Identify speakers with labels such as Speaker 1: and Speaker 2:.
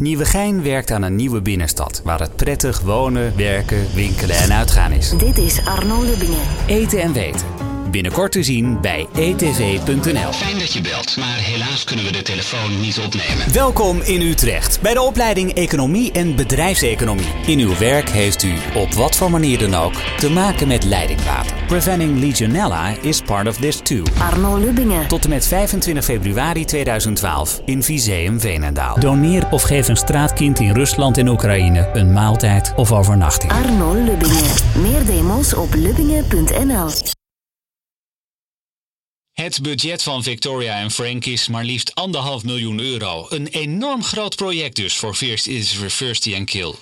Speaker 1: Nieuwegein werkt aan een nieuwe binnenstad waar het prettig wonen, werken, winkelen en uitgaan is.
Speaker 2: Dit is Arno Lubbingen.
Speaker 1: Eten en weten. Binnenkort te zien bij etv.nl.
Speaker 3: Fijn dat je belt, maar helaas kunnen we de telefoon niet opnemen.
Speaker 1: Welkom in Utrecht bij de opleiding Economie en Bedrijfseconomie. In uw werk heeft u, op wat voor manier dan ook, te maken met leidingwater. Preventing Legionella is part of this too.
Speaker 2: Arno Lubbingen.
Speaker 1: Tot en met 25 februari 2012 in Viseum Veenendaal. Doneer of geef een straatkind in Rusland en Oekraïne een maaltijd of overnachting.
Speaker 2: Arno Lubbingen. Meer demo's op lubbingen.nl.
Speaker 3: Het budget van Victoria en Frank is maar liefst anderhalf miljoen euro. Een enorm groot project dus voor First is Reverse and Kill.